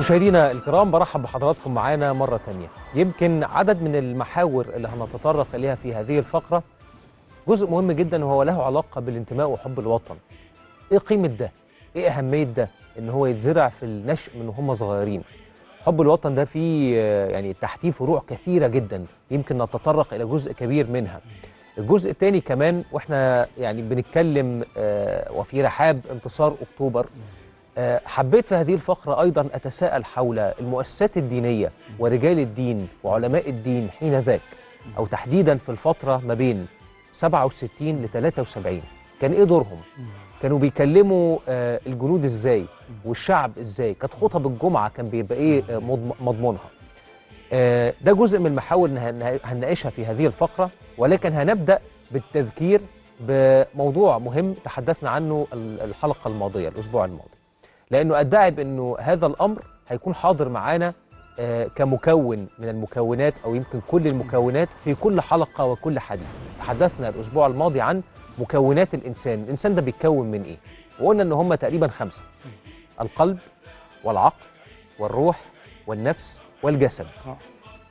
مشاهدينا الكرام برحب بحضراتكم معانا مرة تانية. يمكن عدد من المحاور اللي هنتطرق إليها في هذه الفقرة جزء مهم جدا وهو له علاقة بالانتماء وحب الوطن. إيه قيمة ده؟ إيه أهمية ده؟ إن هو يتزرع في النشء من وهم صغيرين. حب الوطن ده فيه يعني تحتيه فروع كثيرة جدا. يمكن نتطرق إلى جزء كبير منها. الجزء الثاني كمان وإحنا يعني بنتكلم آه، وفي رحاب انتصار أكتوبر. حبيت في هذه الفقرة أيضا أتساءل حول المؤسسات الدينية ورجال الدين وعلماء الدين حين ذاك أو تحديدا في الفترة ما بين 67 ل 73 كان إيه دورهم؟ كانوا بيكلموا آه، الجنود إزاي؟ والشعب إزاي؟ كانت خطب الجمعة كان بيبقى إيه آه، مضم- مضمونها؟ آه، ده جزء من المحاور هنناقشها في هذه الفقرة ولكن هنبدأ بالتذكير بموضوع مهم تحدثنا عنه ال- الحلقة الماضية الأسبوع الماضي لأنه أدعي بأنه هذا الأمر هيكون حاضر معانا آه، كمكون من المكونات أو يمكن كل المكونات في كل حلقة وكل حديث. تحدثنا الأسبوع الماضي عن مكونات الإنسان. الإنسان ده بيتكون من إيه؟ وقلنا أن هم تقريبا خمسة القلب والعقل والروح والنفس والجسد.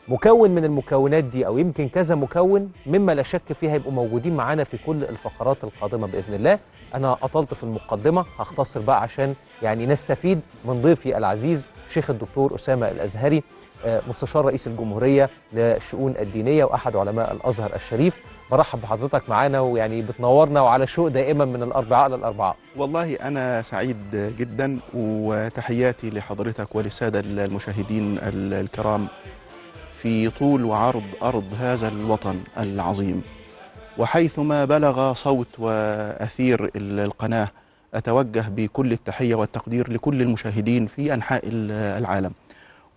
مكون من المكونات دي أو يمكن كذا مكون مما لا شك فيه هيبقوا موجودين معانا في كل الفقرات القادمة بإذن الله. أنا أطلت في المقدمة هختصر بقى عشان يعني نستفيد من ضيفي العزيز شيخ الدكتور أسامة الأزهري آه، مستشار رئيس الجمهورية للشؤون الدينية وأحد علماء الأزهر الشريف. برحب بحضرتك معانا ويعني بتنورنا وعلى شوق دائما من الأربعاء للاربعاء والله أنا سعيد جدا وتحياتي لحضرتك وللسادة المشاهدين ال- الكرام. في طول وعرض أرض هذا الوطن العظيم. وحيثما بلغ صوت وأثير ال- القناة أتوجه بكل التحية والتقدير لكل المشاهدين في أنحاء ال- العالم.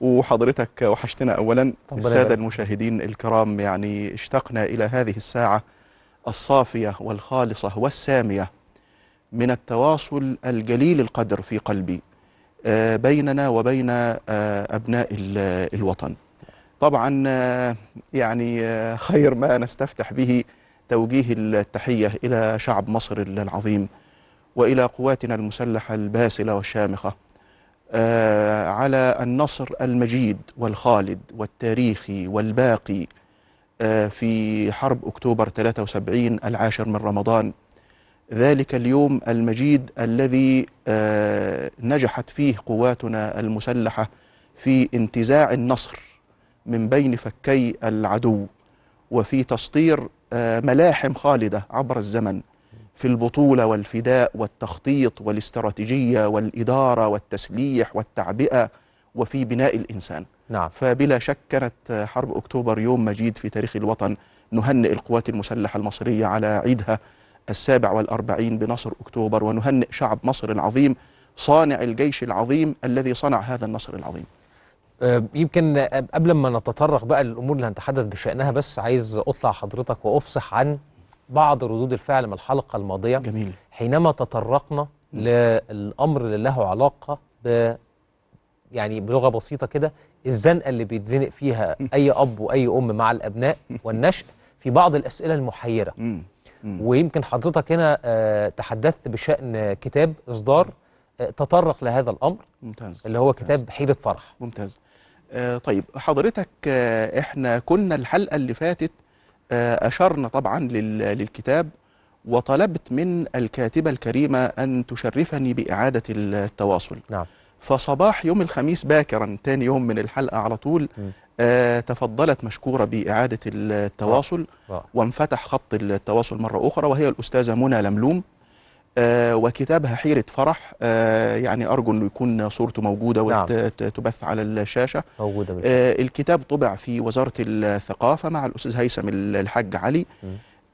وحضرتك وحشتنا أولا السادة. المشاهدين الكرام يعني اشتقنا إلى هذه الساعة الصافية والخالصة والسامية من التواصل الجليل القدر في قلبي آه، بيننا وبين آه، أبناء ال- الوطن. طبعا آه، يعني آه، خير ما نستفتح به توجيه التحية إلى شعب مصر العظيم وإلى قواتنا المسلحة الباسلة والشامخة آه، على النصر المجيد والخالد والتاريخي والباقي في حرب أكتوبر 73 العاشر من رمضان. ذلك اليوم المجيد الذي نجحت فيه قواتنا المسلحة في انتزاع النصر من بين فكي العدو وفي تسطير آه، ملاحم خالدة عبر الزمن في البطولة والفداء والتخطيط والاستراتيجية والإدارة والتسليح والتعبئة وفي بناء الإنسان. نعم. فبلا شك كانت حرب أكتوبر يوم مجيد في تاريخ الوطن نهنئ القوات المسلحة المصرية على عيدها السابع والأربعين بنصر أكتوبر ونهنئ شعب مصر العظيم صانع الجيش العظيم الذي صنع هذا النصر العظيم. يمكن آه، قبل ما نتطرق بقى للأمور اللي هنتحدث بشأنها بس عايز أطلع حضرتك وأفصح عن بعض ردود الفعل من الحلقة الماضية. جميل. حينما تطرقنا للأمر اللي له علاقة ب يعني بلغة بسيطة كده الزنقة اللي بيتزنق فيها أي أب وأي أم مع الأبناء والنشء في بعض الأسئلة المحيرة. ويمكن حضرتك هنا آه، تحدثت بشأن كتاب إصدار آه، تطرق لهذا الأمر ممتاز. اللي هو كتاب حيرة فرح. ممتاز. آه طيب حضرتك آه إحنا كنا الحلقة اللي فاتت آه أشرنا طبعا لل- للكتاب وطلبت من الكاتبة الكريمة أن تشرفني بإعادة التواصل نعم فصباح يوم الخميس باكرا تاني يوم من الحلقة على طول. آه تفضلت مشكورة بإعادة التواصل. وانفتح خط التواصل مرة أخرى وهي الأستاذة منى لملوم آه وكتابها حيرة فرح آه يعني أرجو أنه يكون صورته موجودة نعم. وتبث على الشاشة بالفعل. آه الكتاب طبع في وزارة الثقافة مع الأستاذ هيثم الحاج علي م.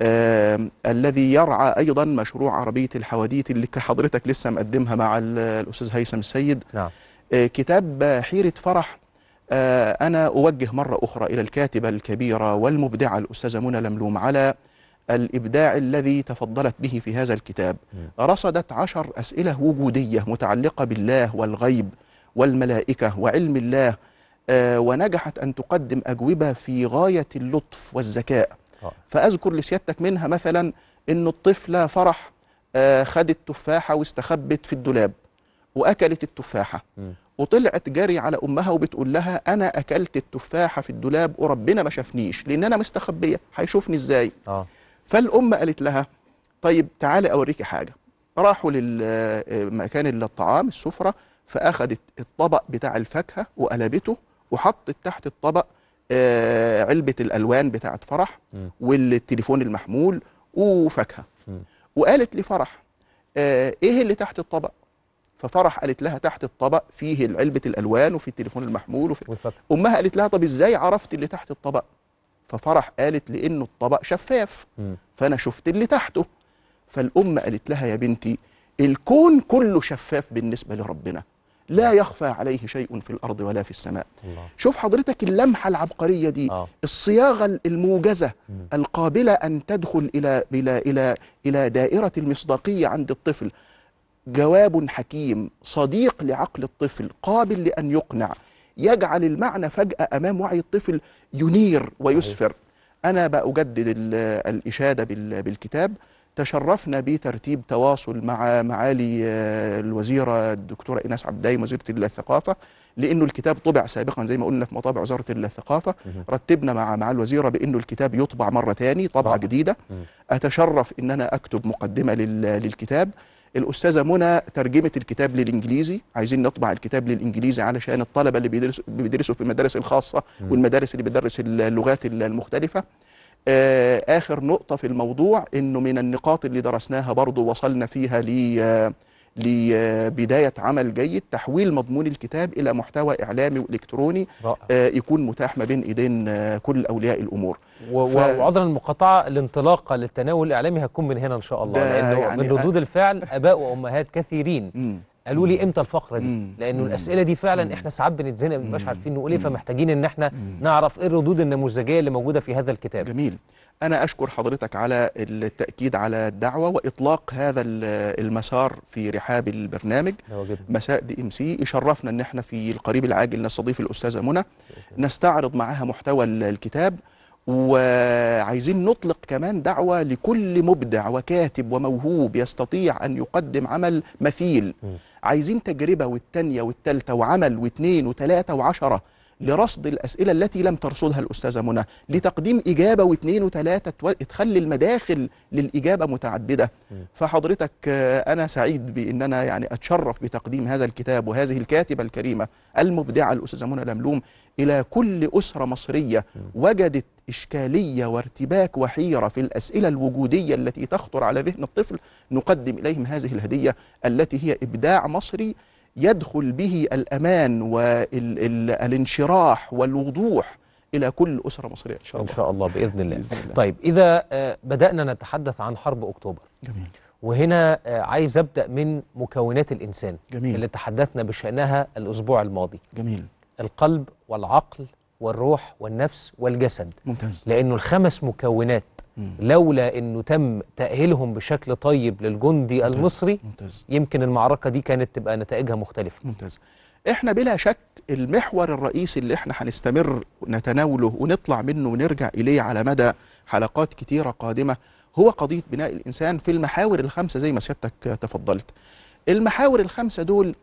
آه الذي يرعى أيضا مشروع عربية الحواديت اللي حضرتك لسه مقدمها مع ال- الأستاذ هيثم السيد نعم آه، كتاب آه، حيرة فرح آه، أنا أوجه مرة أخرى إلى الكاتبة الكبيرة والمبدعة الأستاذة منى لملوم على الإبداع الذي تفضلت به في هذا الكتاب. رصدت عشر أسئلة وجودية متعلقة بالله والغيب والملائكة وعلم الله آه، ونجحت أن تقدم أجوبة في غاية اللطف والذكاء. آه. فأذكر لسيادتك منها مثلا أن الطفلة فرح آه، خدت تفاحة واستخبت في الدولاب وأكلت التفاحة. مم. وطلعت جري على أمها وبتقول لها أنا أكلت التفاحة في الدولاب وربنا ما شافنيش لأن أنا مستخبية هيشوفني إزاي؟ آه. فالام قالت لها طيب تعالي اوريكي حاجة. راحوا للمكان الطعام السفرة فأخذت الطبق بتاع الفاكهة وقلبته وحطت تحت الطبق آه، علبة الألوان بتاعت فرح. والتليفون المحمول وفاكهة. مم. وقالت لفرح آه، إيه اللي تحت الطبق؟ ففرح قالت لها تحت الطبق فيه علبة الألوان وفي التليفون المحمول وفي أمها قالت لها طب إزاي عرفت اللي تحت الطبق؟ ففرح قالت لأنه الطبق شفاف. فأنا شفت اللي تحته. فالأم قالت لها يا بنتي الكون كله شفاف بالنسبة لربنا. لا يخفى عليه شيء في الأرض ولا في السماء. الله. شوف حضرتك اللمحة العبقرية دي آه. الصياغة الموجزة مم. القابلة أن تدخل إلى إلى إلى إلى دائرة المصداقية عند الطفل. جواب حكيم صديق لعقل الطفل قابل لأن يقنع. يجعل المعنى فجأة أمام وعي الطفل ينير ويسفر أنا بأجدد ال- الإشادة بال- بالكتاب تشرفنا بترتيب تواصل مع معالي آه، الوزيرة الدكتورة إيناس عبداي وزيرة الثقافة لأنه الكتاب طبع سابقا زي ما قلنا في مطابع وزارة الثقافة. رتبنا مع مع الوزيرة بأنه الكتاب يطبع مرة تاني طبعة. جديدة. أتشرف إن أنا أكتب مقدمة لل- للكتاب الأستاذة منى ترجمت الكتاب للإنجليزي عايزين نطبع الكتاب للإنجليزي علشان الطلبة اللي بيدرسوا بيدرسوا في المدارس الخاصة. والمدارس اللي بتدرس اللغات المختلفة آه، آخر نقطة في الموضوع إنه من النقاط اللي درسناها برضو وصلنا فيها ل لبداية عمل جيد تحويل مضمون الكتاب إلى محتوى إعلامي وإلكتروني آه، يكون متاح ما بين إيدين آه، كل أولياء الأمور. و- ف- وعذرا المقاطعة الانطلاقه للتناول الإعلامي هتكون من هنا إن شاء الله لأنه يعني من ردود الفعل أباء وأمهات كثيرين. قالوا لي إمتى الفقرة دي. لأنه. الأسئلة دي فعلا. إحنا ساعات بنتزنق ما بنبقاش. عارفين نقول إيه. فمحتاجين إن إحنا. نعرف إيه الردود النموذجية اللي موجودة في هذا الكتاب جميل أنا أشكر حضرتك على التأكيد على الدعوة وإطلاق هذا ال- المسار في رحاب البرنامج مساء دي إم سي يشرفنا إن إحنا في القريب العاجل نستضيف الأستاذة منى نستعرض معاها محتوى ال- الكتاب وعايزين نطلق كمان دعوة لكل مبدع وكاتب وموهوب يستطيع أن يقدم عمل مثيل. عايزين تجربة والتانية والتالتة وعمل واثنين وثلاثة وعشرة لرصد الأسئلة التي لم ترصدها الأستاذة منى لتقديم إجابة واثنين وثلاثة تو- تخلي المداخل للإجابة متعددة. فحضرتك آه، أنا سعيد بان أنا يعني أتشرف بتقديم هذا الكتاب وهذه الكاتبة الكريمة المبدعة الأستاذة منى لملوم إلى كل أسرة مصرية وجدت إشكالية وارتباك وحيرة في الأسئلة الوجودية التي تخطر على ذهن الطفل. نقدم إليهم هذه الهدية التي هي إبداع مصري يدخل به الأمان والانشراح والوضوح إلى كل أسرة مصرية إن شاء إن الله شاء الله بإذن الله. بإذن الله. طيب إذا آه، بدأنا نتحدث عن حرب أكتوبر. جميل. وهنا آه، عايز أبدأ من مكونات الإنسان جميل. اللي تحدثنا بشأنها الأسبوع الماضي. جميل. القلب والعقل والروح والنفس والجسد. ممتاز. لأنه الخمس مكونات مم. لولا إنه تم تأهيلهم بشكل طيب للجندي ممتاز. المصري ممتاز. يمكن المعركة دي كانت تبقى نتائجها مختلفة. ممتاز. إحنا بلا شك المحور الرئيسي اللي إحنا هنستمر نتناوله ونطلع منه ونرجع إليه على مدى حلقات كتيرة قادمة هو قضية بناء الإنسان في المحاور الخمسة زي ما سيادتك تفضلت. المحاور الخمسة دول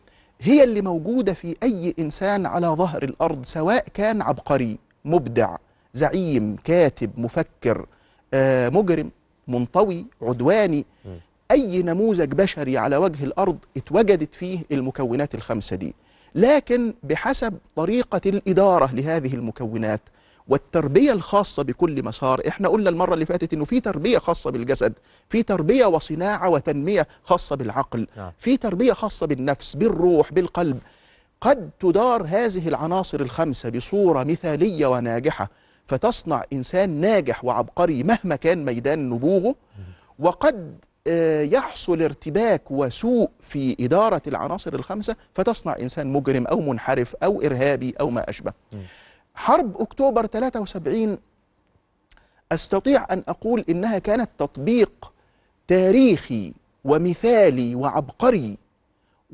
هي اللي موجودة في أي إنسان على ظهر الأرض سواء كان عبقري مبدع زعيم كاتب مفكر آه، مجرم منطوي عدواني أي نموذج بشري على وجه الأرض اتوجدت فيه المكونات الخمسة دي. لكن بحسب طريقة الإدارة لهذه المكونات والتربية الخاصة بكل مسار. إحنا قلنا المرة اللي فاتت إنه في تربية خاصة بالجسد في تربية وصناعة وتنمية خاصة بالعقل نعم. في تربية خاصة بالنفس بالروح بالقلب. قد تدار هذه العناصر الخمسة بصورة مثالية وناجحة فتصنع إنسان ناجح وعبقري مهما كان ميدان نبوغه وقد آه، يحصل ارتباك وسوء في إدارة العناصر الخمسة فتصنع إنسان مجرم أو منحرف أو إرهابي أو ما أشبه. حرب أكتوبر 73 أستطيع أن أقول إنها كانت تطبيق تاريخي ومثالي وعبقري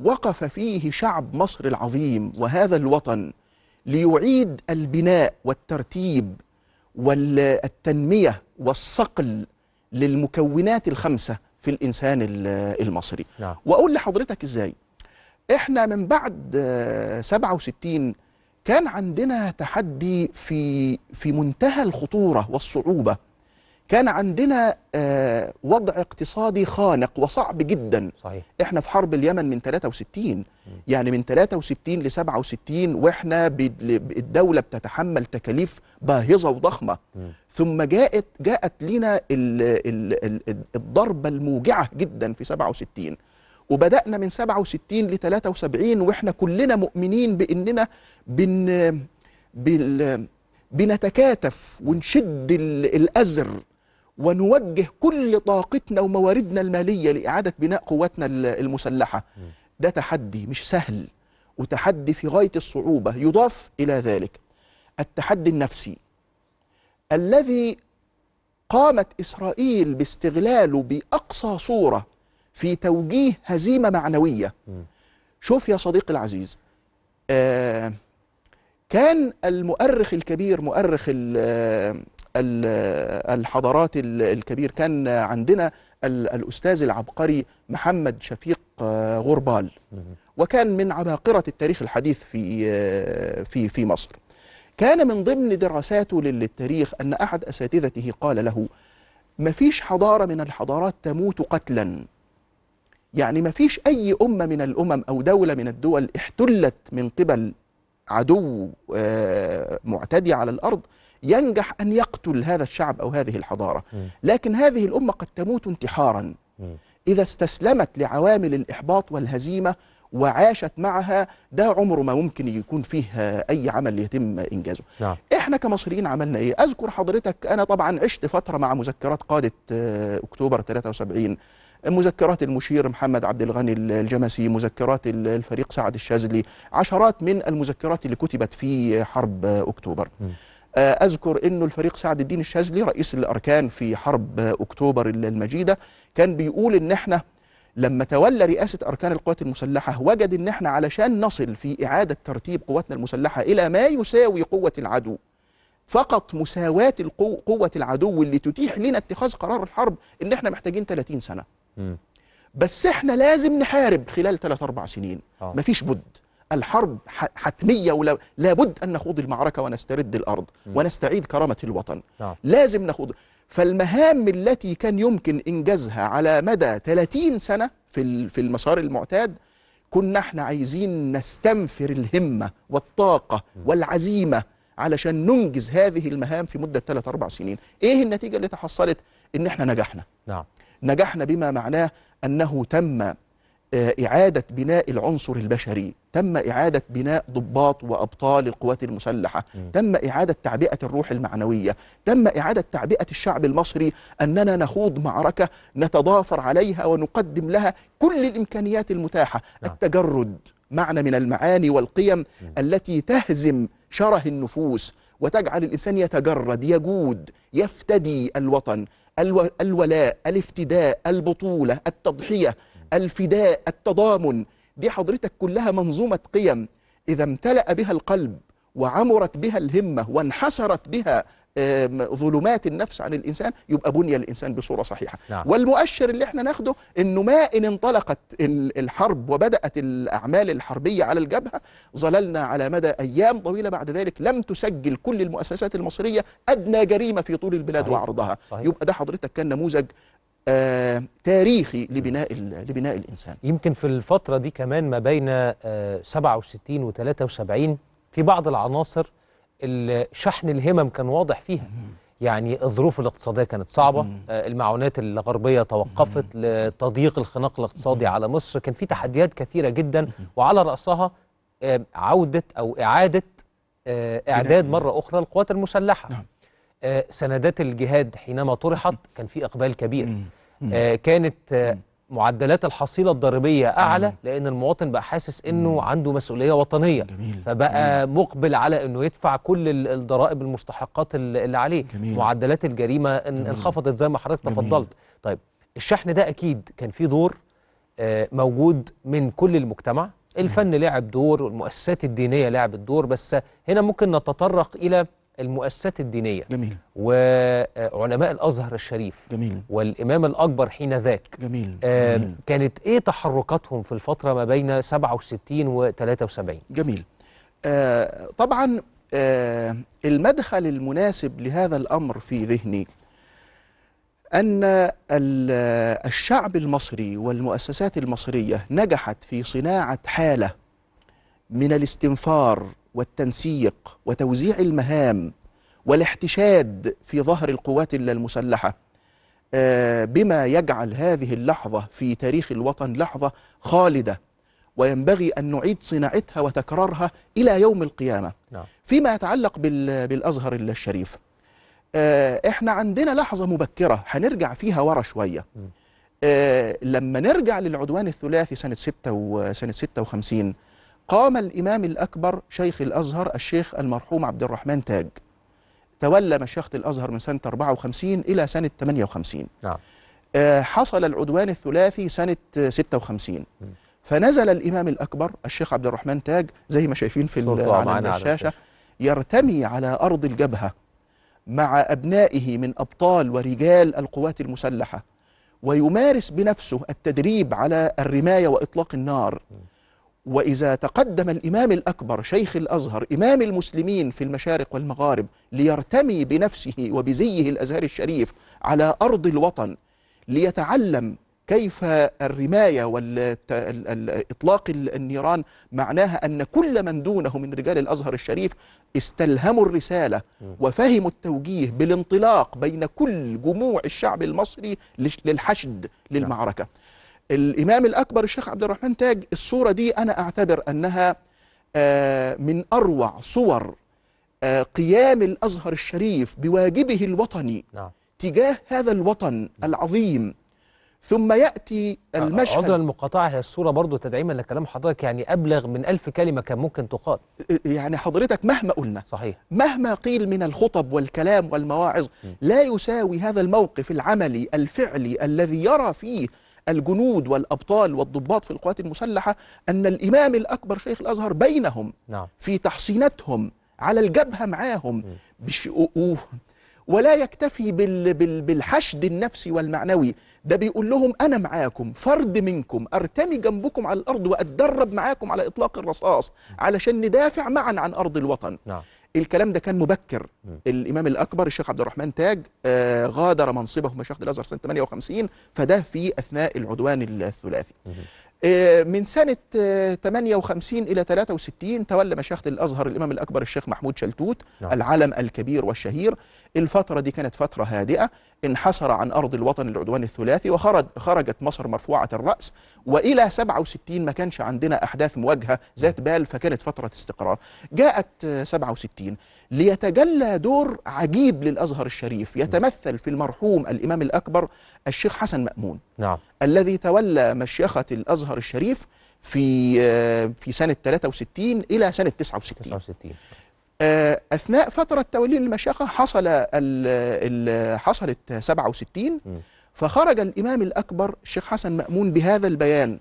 وقف فيه شعب مصر العظيم وهذا الوطن ليعيد البناء والترتيب والتنمية والصقل للمكونات الخمسة في الإنسان ال- المصري. نعم. وأقول لحضرتك إزاي؟ إحنا من بعد آه، 67 كان عندنا تحدي في في منتهى الخطورة والصعوبة. كان عندنا آه، وضع اقتصادي خانق وصعب جدا. صحيح. إحنا في حرب اليمن من 63 يعني من 63 ل 67 وإحنا الدولة بتتحمل تكاليف باهظة وضخمة. مم. ثم جاءت جاءت لنا ال ال ال الضربة الموجعة جدا في 67 وبدأنا من 67 ل 73 وإحنا كلنا مؤمنين بإننا بن بال بنتكاتف ونشد ال- الأزر ونوجه كل طاقتنا ومواردنا المالية لإعادة بناء قواتنا ال- المسلحة. ده تحدي مش سهل وتحدي في غاية الصعوبة يضاف إلى ذلك. التحدي النفسي. الذي قامت إسرائيل باستغلاله بأقصى صورة في توجيه هزيمة معنوية. شوف يا صديقي العزيز آه كان المؤرخ الكبير مؤرخ ال- ال- الحضارات ال- الكبير كان عندنا ال- الأستاذ العبقري محمد شفيق آه، غربال. وكان من عباقرة التاريخ الحديث في آه، في في مصر كان من ضمن دراساته للتاريخ أن أحد أساتذته قال له ما فيش حضارة من الحضارات تموت قتلا يعني ما فيش أي أمة من الأمم أو دولة من الدول احتلت من قبل عدو آه، معتدي على الأرض ينجح أن يقتل هذا الشعب أو هذه الحضارة. لكن هذه الأمة قد تموت انتحارا. إذا استسلمت لعوامل الإحباط والهزيمة وعاشت معها ده عمره ما ممكن يكون فيه أي عمل يتم إنجازه. نعم. إحنا كمصريين عملنا إيه؟ أذكر حضرتك أنا طبعا عشت فترة مع مذكرات قادة آه، أكتوبر 73 مذكرات المشير محمد عبد الغني الجمسي مذكرات ال- الفريق سعد الشاذلي عشرات من المذكرات اللي كتبت في حرب أكتوبر. م. آه، أذكر انه الفريق سعد الدين الشاذلي رئيس الأركان في حرب أكتوبر المجيدة كان بيقول إن إحنا لما تولى رئاسة أركان القوات المسلحة وجد إن إحنا علشان نصل في إعادة ترتيب قواتنا المسلحة إلى ما يساوي قوة العدو. فقط مساواة القو... قوة العدو اللي تتيح لنا اتخاذ قرار الحرب إن إحنا محتاجين 30 سنة. بس إحنا لازم نحارب خلال 3 4 سنين. آه. مفيش بد. الحرب حتمية ولا لابد أن نخوض المعركة ونسترد الأرض ونستعيد كرامة الوطن. نعم. لازم نخوض. فالمهام التي كان يمكن إنجازها على مدى 30 سنة في في المسار المعتاد كنا إحنا عايزين نستنفر الهمة والطاقة والعزيمة علشان ننجز هذه المهام في مدة 3 4 سنين. إيه النتيجة اللي تحصلت؟ إن إحنا نجحنا. نعم. نجحنا بما معناه أنه تم آه، إعادة بناء العنصر البشري تم إعادة بناء ضباط وأبطال القوات المسلحة تم إعادة تعبئة الروح المعنوية تم إعادة تعبئة الشعب المصري أننا نخوض معركة نتضافر عليها ونقدم لها كل الإمكانيات المتاحة. نعم. التجرد معنى من المعاني والقيم التي تهزم شره النفوس وتجعل الإنسان يتجرد يجود يفتدي الوطن. ألو... الولاء الافتداء البطولة التضحية الفداء التضامن. دي حضرتك كلها منظومة قيم. إذا امتلأ بها القلب وعمرت بها الهمة وانحسرت بها ظلمات النفس عن الإنسان يبقى بني الإنسان بصورة صحيحة نعم. والمؤشر اللي إحنا ناخده إنه ما إن انطلقت ال- الحرب وبدأت الأعمال الحربية على الجبهة ظللنا على مدى أيام طويلة بعد ذلك لم تسجل كل المؤسسات المصرية أدنى جريمة في طول البلاد صحيح. وعرضها صحيح. يبقى ده حضرتك كان نموذج آه تاريخي لبناء لبناء الإنسان يمكن في الفترة دي كمان ما بين آه، 67 و 73 في بعض العناصر شحن الهمم كان واضح فيها. يعني الظروف الاقتصادية كانت صعبة. آه، المعونات الغربية توقفت لتضييق الخناق الاقتصادي على مصر. كان في تحديات كثيرة جدا. وعلى رأسها عودة أو إعادة آه، إعداد مرة أخرى القوات المسلحة. نعم. آه، سندات الجهاد حينما طرحت كان في إقبال كبير. كانت معدلات الحصيلة الضريبية أعلى لأن المواطن بقى حاسس إنه عنده مسؤولية وطنية. جميل. فبقى مقبل على إنه يدفع كل ال- الضرائب المستحقات ال- اللي عليه. جميل. معدلات الجريمة إن- انخفضت زي ما حضرتك جميل. تفضلت. طيب الشحن ده أكيد كان فيه دور آه، موجود من كل المجتمع. الفن لعب دور والمؤسسات الدينية لعبت دور بس هنا ممكن نتطرق إلى المؤسسات الدينية جميل. وعلماء الأزهر الشريف جميل. والإمام الأكبر حين ذاك. جميل. آه، جميل, كانت إيه تحركاتهم في الفترة ما بين 67 و 73 جميل. آه طبعا آه المدخل المناسب لهذا الأمر في ذهني أن ال- الشعب المصري والمؤسسات المصرية نجحت في صناعة حالة من الاستنفار والتنسيق وتوزيع المهام والاحتشاد في ظهر القوات المسلحة آه، بما يجعل هذه اللحظة في تاريخ الوطن لحظة خالدة. وينبغي أن نعيد صناعتها وتكرارها إلى يوم القيامة. نعم. فيما يتعلق بال- بالأزهر الشريف آه، إحنا عندنا لحظة مبكرة هنرجع فيها ورا شوية. آه، لما نرجع للعدوان الثلاثي سنة ستة وسنة 56 قام الإمام الأكبر شيخ الأزهر الشيخ المرحوم عبد الرحمن تاج. تولى مشيخة الأزهر من سنة 54 إلى سنة 58 نعم. آه، حصل العدوان الثلاثي سنة آه، 56 فنزل الإمام الأكبر الشيخ عبد الرحمن تاج زي ما شايفين في على الشاشة. يرتمي على أرض الجبهة مع أبنائه من أبطال ورجال القوات المسلحة ويمارس بنفسه التدريب على الرماية وإطلاق النار. وإذا تقدم الإمام الأكبر شيخ الأزهر إمام المسلمين في المشارق والمغارب ليرتمي بنفسه وبزيه الأزهر الشريف على أرض الوطن ليتعلم كيف الرماية وإطلاق النيران معناها أن كل من دونه من رجال الأزهر الشريف استلهموا الرسالة وفهموا التوجيه بالانطلاق بين كل جموع الشعب المصري للحشد للمعركة. الإمام الأكبر الشيخ عبد الرحمن تاج الصورة دي أنا أعتبر أنها آه، من أروع صور آه، قيام الأزهر الشريف بواجبه الوطني نعم. تجاه هذا الوطن العظيم. ثم يأتي عذرا المشهد المقاطعه هي الصورة برضو تدعيما لكلام حضرتك يعني أبلغ من ألف كلمة كان ممكن تقال. يعني حضرتك مهما قلنا صحيح. مهما قيل من الخطب والكلام والمواعظ لا يساوي هذا الموقف العملي الفعلي الذي يرى فيه الجنود والأبطال والضباط في القوات المسلحة أن الإمام الأكبر شيخ الأزهر بينهم نعم. في تحصيناتهم على الجبهة معاهم. ولا يكتفي بال... بال... بالحشد النفسي والمعنوي. ده بيقول لهم أنا معاكم فرد منكم أرتمي جنبكم على الأرض وأتدرب معاكم على إطلاق الرصاص علشان ندافع معا عن أرض الوطن. نعم. الكلام ده كان مبكر. الإمام الأكبر الشيخ عبد الرحمن تاج آه غادر منصبه في مشيخه الازهر سنة 58 فده في أثناء العدوان الثلاثي. آه من سنة آه 58 إلى 63 تولى مشيخه الازهر الإمام الأكبر الشيخ محمود شلتوت نعم. العلم الكبير والشهير. الفترة دي كانت فترة هادئة انحسر عن أرض الوطن العدوان الثلاثي وخرج خرجت مصر مرفوعة الرأس وإلى 67 ما كانش عندنا أحداث مواجهة ذات بال فكانت فترة استقرار. جاءت آه، 67 ليتجلى دور عجيب للأزهر الشريف يتمثل في المرحوم الإمام الأكبر الشيخ حسن مأمون. نعم. الذي تولى مشيخة الأزهر الشريف في في سنة 63 إلى سنة 69 69 آه، أثناء فترة توليه المشيخه حصل حصلت 67 فخرج الإمام الأكبر الشيخ حسن مأمون بهذا البيان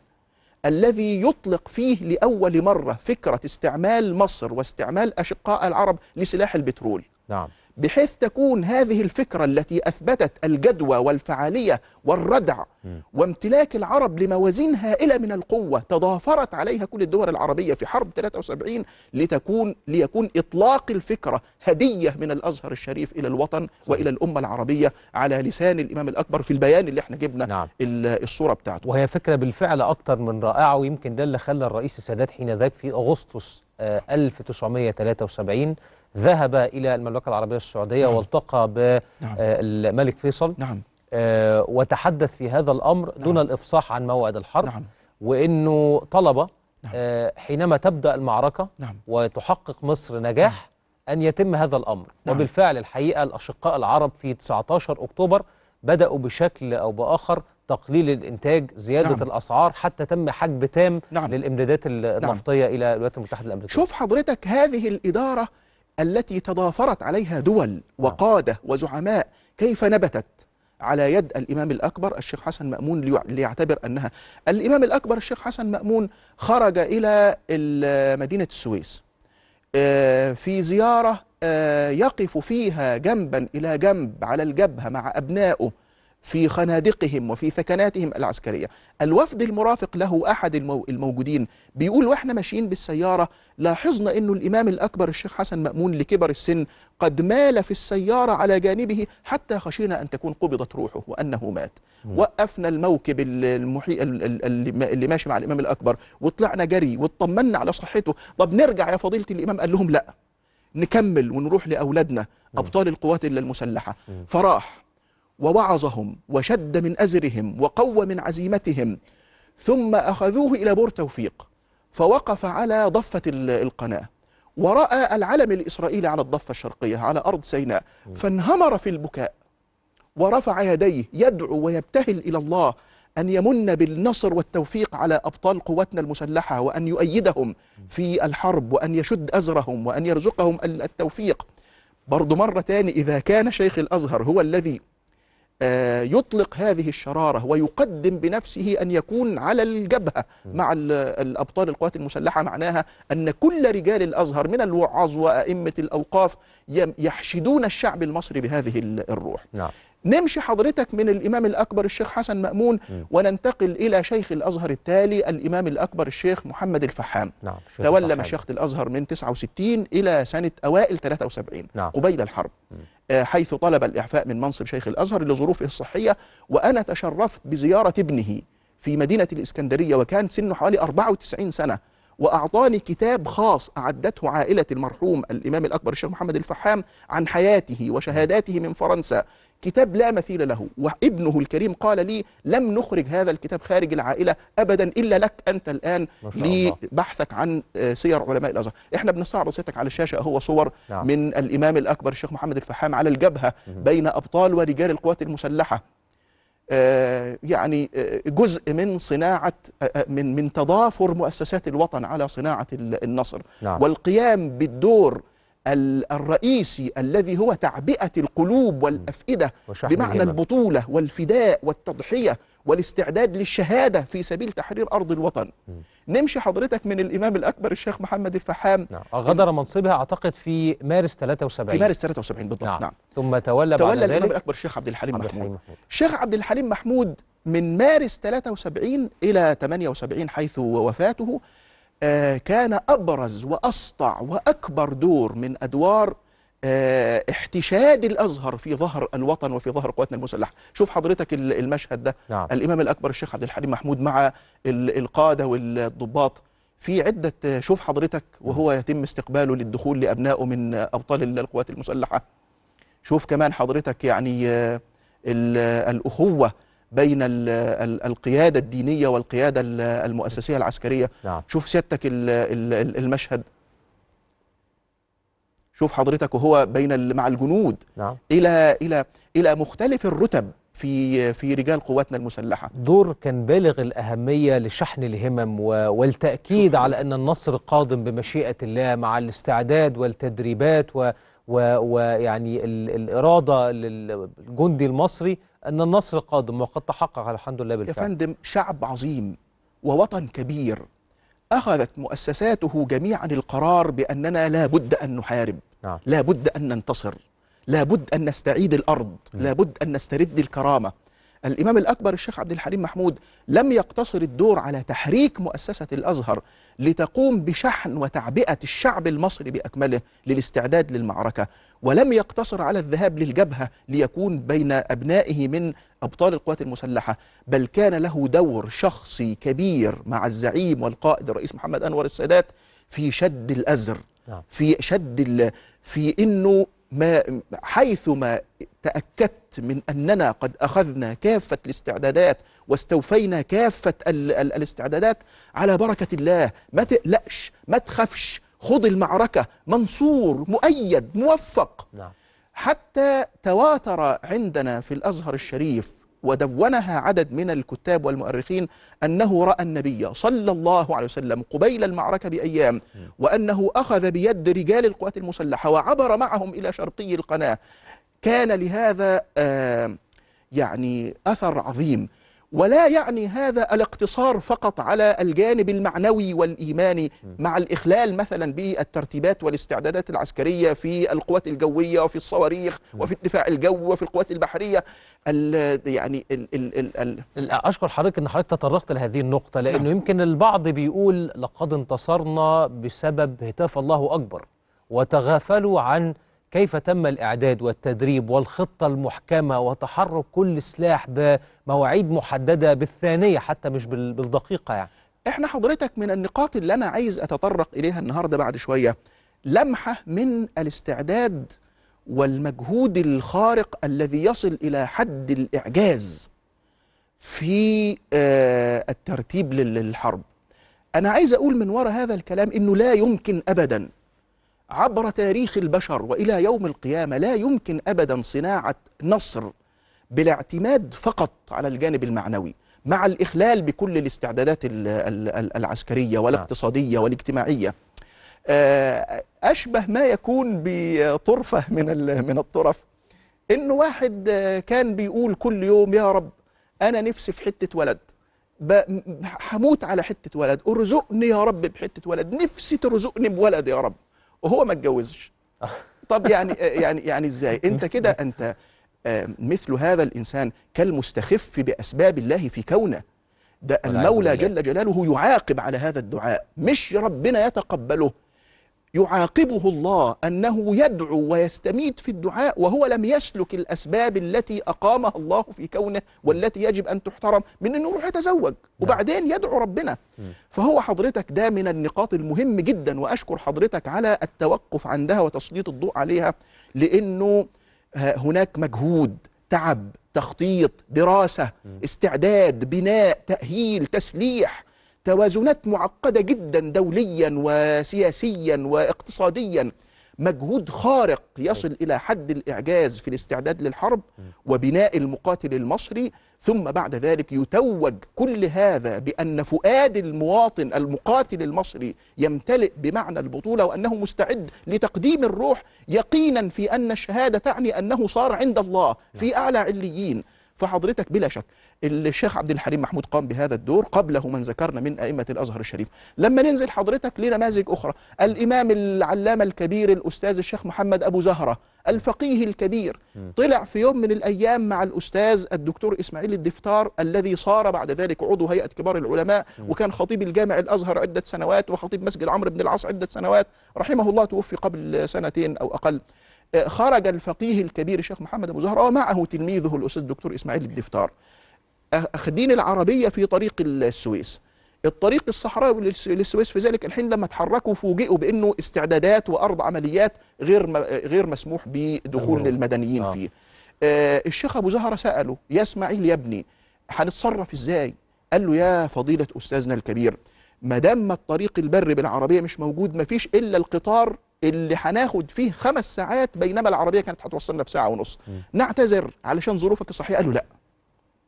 الذي يطلق فيه لأول مرة فكرة استعمال مصر واستعمال أشقاء العرب لسلاح البترول. نعم. بحيث تكون هذه الفكرة التي أثبتت الجدوى والفعالية والردع وامتلاك العرب لموازين هائلة من القوة تضافرت عليها كل الدول العربية في حرب 73 لتكون ليكون إطلاق الفكرة هدية من الأزهر الشريف إلى الوطن وإلى الأمة العربية على لسان الإمام الأكبر في البيان اللي إحنا جبنا نعم. ال- الصورة بتاعته. وهي فكرة بالفعل أكتر من رائعة ويمكن ده اللي خلى الرئيس السادات حين ذاك في أغسطس آه، 1973 ذهب إلى المملكة العربية السعودية نعم. والتقى نعم. بالملك فيصل نعم آه، وتحدث في هذا الأمر دون نعم. الإفصاح عن موعد الحرب نعم وإنه طلب نعم. آه، حينما تبدأ المعركة نعم وتحقق مصر نجاح أن يتم هذا الأمر نعم. وبالفعل الحقيقة الأشقاء العرب في 19 أكتوبر بدأوا بشكل أو بآخر تقليل الإنتاج زيادة نعم. الأسعار حتى تم حجب تام نعم. للإمدادات النفطية إلى الولايات المتحدة الأمريكية شوف حضرتك هذه الإدارة التي تضافرت عليها دول وقادة وزعماء كيف نبتت؟ على يد الإمام الأكبر الشيخ حسن مأمون ليع- ليعتبر أنها الإمام الأكبر الشيخ حسن مأمون خرج إلى مدينة السويس آه، في زيارة آه، يقف فيها جنبا إلى جنب على الجبهة مع أبنائه في خنادقهم وفي ثكناتهم العسكرية. الوفد المرافق له أحد المو- الموجودين. بيقول وإحنا ماشيين بالسيارة لاحظنا أنه الإمام الأكبر الشيخ حسن مأمون لكبر السن قد مال في السيارة على جانبه حتى خشينا أن تكون قبضت روحه وأنه مات. وقفنا الموكب ال- المحي... ال- ال- اللي اللي ماشي مع الإمام الأكبر وطلعنا جري واطمنا على صحته. طب نرجع يا فضيلة الإمام قال لهم لا نكمل ونروح لأولادنا أبطال القوات المسلحة. فراح ووعظهم وشد من أزرهم وقوى من عزيمتهم ثم أخذوه إلى بور توفيق فوقف على ضفة ال- القناة ورأى العلم الإسرائيلي على الضفة الشرقية على أرض سيناء فانهمر في البكاء ورفع يديه يدعو ويبتهل إلى الله أن يمن بالنصر والتوفيق على أبطال قواتنا المسلحة وأن يؤيدهم في الحرب وأن يشد أزرهم وأن يرزقهم ال- التوفيق. برضو مرة تاني إذا كان شيخ الأزهر هو الذي يطلق هذه الشرارة ويقدم بنفسه أن يكون على الجبهة مع ال- الأبطال القوات المسلحة معناها أن كل رجال الأزهر من الوعاظ وأئمة الأوقاف يحشدون الشعب المصري بهذه ال- الروح. نعم. نمشي حضرتك من الإمام الأكبر الشيخ حسن مأمون وننتقل إلى شيخ الأزهر التالي الإمام الأكبر الشيخ محمد الفحام. نعم تولى. مشيخة الأزهر من 69 إلى سنة أوائل 73 نعم. قبيل الحرب. آه، حيث طلب الإعفاء من منصب شيخ الأزهر لظروفه الصحية وأنا تشرفت بزيارة ابنه في مدينة الإسكندرية وكان سنه حوالي 94 سنة وأعطاني كتاب خاص أعدته عائلة المرحوم الإمام الأكبر الشيخ محمد الفحام عن حياته وشهاداته من فرنسا. كتاب لا مثيل له وابنه الكريم قال لي لم نخرج هذا الكتاب خارج العائلة أبدا إلا لك أنت الآن. لبحثك عن آه، سير علماء الأزهر إحنا بنستعرض سيادتك على الشاشة هو صور نعم. من الإمام الأكبر الشيخ محمد الفحام على الجبهة بين أبطال ورجال القوات المسلحة آه، يعني آه، جزء من صناعة من من تضافر مؤسسات الوطن على صناعة ال- النصر نعم. والقيام بالدور ال- الرئيسي الذي هو تعبئة القلوب والأفئدة بمعنى. البطولة والفداء والتضحية والاستعداد للشهادة في سبيل تحرير أرض الوطن. نمشي حضرتك من الإمام الأكبر الشيخ محمد الفحام. نعم. غادر منصبها أعتقد في مارس 73 في مارس 73 بالضبط. نعم. نعم. ثم تولى بعد تولى الإمام ذلك الأكبر الشيخ عبد الحليم عبد محمود. الشيخ عبد الحليم محمود من مارس 73 إلى 78 حيث وفاته كان أبرز وأسطع وأكبر دور من أدوار آه، احتشاد الأزهر في ظهر الوطن وفي ظهر قواتنا المسلحة. شوف حضرتك ال- المشهد ده. نعم. الإمام الأكبر الشيخ عبد الحليم محمود مع ال- القادة والضباط. في عدة آه، شوف حضرتك وهو يتم استقباله للدخول لأبنائه من آه، أبطال ال- القوات المسلحة. شوف كمان حضرتك يعني آه، ال- الأخوة بين ال- ال- القيادة الدينية والقيادة ال- المؤسسية العسكرية. نعم. شوف سيادتك ال- ال- المشهد. شوف حضرتك وهو بين مع الجنود. نعم. إلى إلى إلى مختلف الرتب في في رجال قواتنا المسلحة. دور كان بالغ الأهمية لشحن الهمم و- والتأكيد على أن النصر قادم بمشيئة الله مع الاستعداد والتدريبات و- و- ويعني ال- الإرادة للجندي المصري. أن النصر قادم وقد تحقق الحمد لله يا بالفعل. فندم شعب عظيم ووطن كبير أخذت مؤسساته جميعا القرار بأننا لا بد أن نحارب نعم. لا بد أن ننتصر لا بد أن نستعيد الأرض لا بد أن نسترد الكرامة. الإمام الأكبر الشيخ عبد الحليم محمود لم يقتصر الدور على تحريك مؤسسة الأزهر لتقوم بشحن وتعبئة الشعب المصري بأكمله للاستعداد للمعركة ولم يقتصر على الذهاب للجبهة ليكون بين أبنائه من أبطال القوات المسلحة بل كان له دور شخصي كبير مع الزعيم والقائد الرئيس محمد أنور السادات في شد الأزر نعم. في شد. في إنه ما حيثما تأكدت من أننا قد أخذنا كافة الاستعدادات واستوفينا كافة ال... ال... الاستعدادات على بركة الله. ما تقلقش ما تخافش. خذ المعركة. منصور مؤيد موفق. نعم. حتى تواتر عندنا في الأزهر الشريف ودونها عدد من الكتاب والمؤرخين أنه رأى النبي صلى الله عليه وسلم قبيل المعركة بأيام وأنه أخذ بيد رجال القوات المسلحة وعبر معهم إلى شرقي القناة. كان لهذا آه يعني أثر عظيم. ولا يعني هذا الاقتصار فقط على الجانب المعنوي والإيماني مع الإخلال مثلا بالترتيبات والاستعدادات العسكرية في القوات الجوية وفي الصواريخ وفي الدفاع الجوي وفي القوات البحرية. ال يعني ال ال ال ال أشكر حضرتك إن حضرتك تطرقت لهذه النقطة لأنه نعم. يمكن البعض بيقول لقد انتصرنا بسبب هتاف الله أكبر وتغافلوا عن كيف تم الإعداد والتدريب والخطة المحكمة وتحرك كل سلاح بمواعيد محددة بالثانية حتى مش بال- بالدقيقة يعني؟ إحنا حضرتك من النقاط اللي أنا عايز أتطرق إليها النهارده بعد شوية. لمحة من الاستعداد والمجهود الخارق الذي يصل إلى حد الإعجاز في آه، الترتيب لل- للحرب. أنا عايز أقول من وراء هذا الكلام إنه لا يمكن ابدا. عبر تاريخ البشر وإلى يوم القيامة لا يمكن ابدا صناعة نصر بالاعتماد فقط على الجانب المعنوي مع الإخلال بكل الاستعدادات ال- ال- ال- العسكرية والاقتصادية والاجتماعية. آه، أشبه ما يكون بطرفة من من الطرف إنه واحد آه، كان بيقول كل يوم يا رب أنا نفسي في حتة ولد هموت على حتة ولد أرزقني يا رب بحتة ولد نفسي ترزقني بولد يا رب. وهو ما اتجوزش. طب يعني يعني يعني إزاي؟ أنت كده أنت آه، مثل هذا الإنسان كالمستخف بأسباب الله في كونه ده المولى. جل جلاله يعاقب على هذا الدعاء مش ربنا يتقبله. يعاقبه الله أنه يدعو ويستميت في الدعاء وهو لم يسلك الأسباب التي أقامها الله في كونه والتي يجب أن تحترم من أنه يروح يتزوج. وبعدين يدعو ربنا. فهو حضرتك ده من النقاط المهم جدا وأشكر حضرتك على التوقف عندها وتسليط الضوء عليها لأنه ه- هناك مجهود تعب تخطيط دراسة استعداد بناء تأهيل تسليح توازنات معقدة جدا دوليا وسياسيا واقتصاديا. مجهود خارق يصل إلى حد الإعجاز في الاستعداد للحرب وبناء المقاتل المصري ثم بعد ذلك يتوج كل هذا بأن فؤاد المواطن المقاتل المصري يمتلئ بمعنى البطولة وأنه مستعد لتقديم الروح يقينا في أن الشهادة تعني أنه صار عند الله في أعلى عليين. فحضرتك بلا شك الشيخ عبد الحليم محمود قام بهذا الدور قبله من ذكرنا من أئمة الأزهر الشريف. لما ننزل حضرتك لنماذج أخرى الإمام العلامة الكبير الأستاذ الشيخ محمد أبو زهرة الفقيه الكبير طلع في يوم من الأيام مع الأستاذ الدكتور إسماعيل الدفتار الذي صار بعد ذلك عضو هيئة كبار العلماء وكان خطيب الجامع الأزهر عدة سنوات وخطيب مسجد عمرو بن العاص عدة سنوات. رحمه الله توفي قبل سنتين أو أقل. آه، خرج الفقيه الكبير الشيخ محمد أبو زهره ومعه تلميذه الأستاذ الدكتور إسماعيل الدفتار اخدين العربية في طريق السويس الطريق الصحراوي للس- للسويس في ذلك الحين لما تحركوا فوجئوا بأنه استعدادات وأرض عمليات غير غير مسموح بدخول المرور. للمدنيين آه. فيه آه الشيخ أبو زهره سأله يا إسماعيل يا ابني هنتصرف إزاي قال له يا فضيلة أستاذنا الكبير ما دام الطريق البري بالعربية مش موجود ما فيش إلا القطار اللي هناخد فيه خمس ساعات بينما العربية كانت هتوصلنا في ساعة ونص. نعتذر علشان ظروفك الصحيه قال له لا.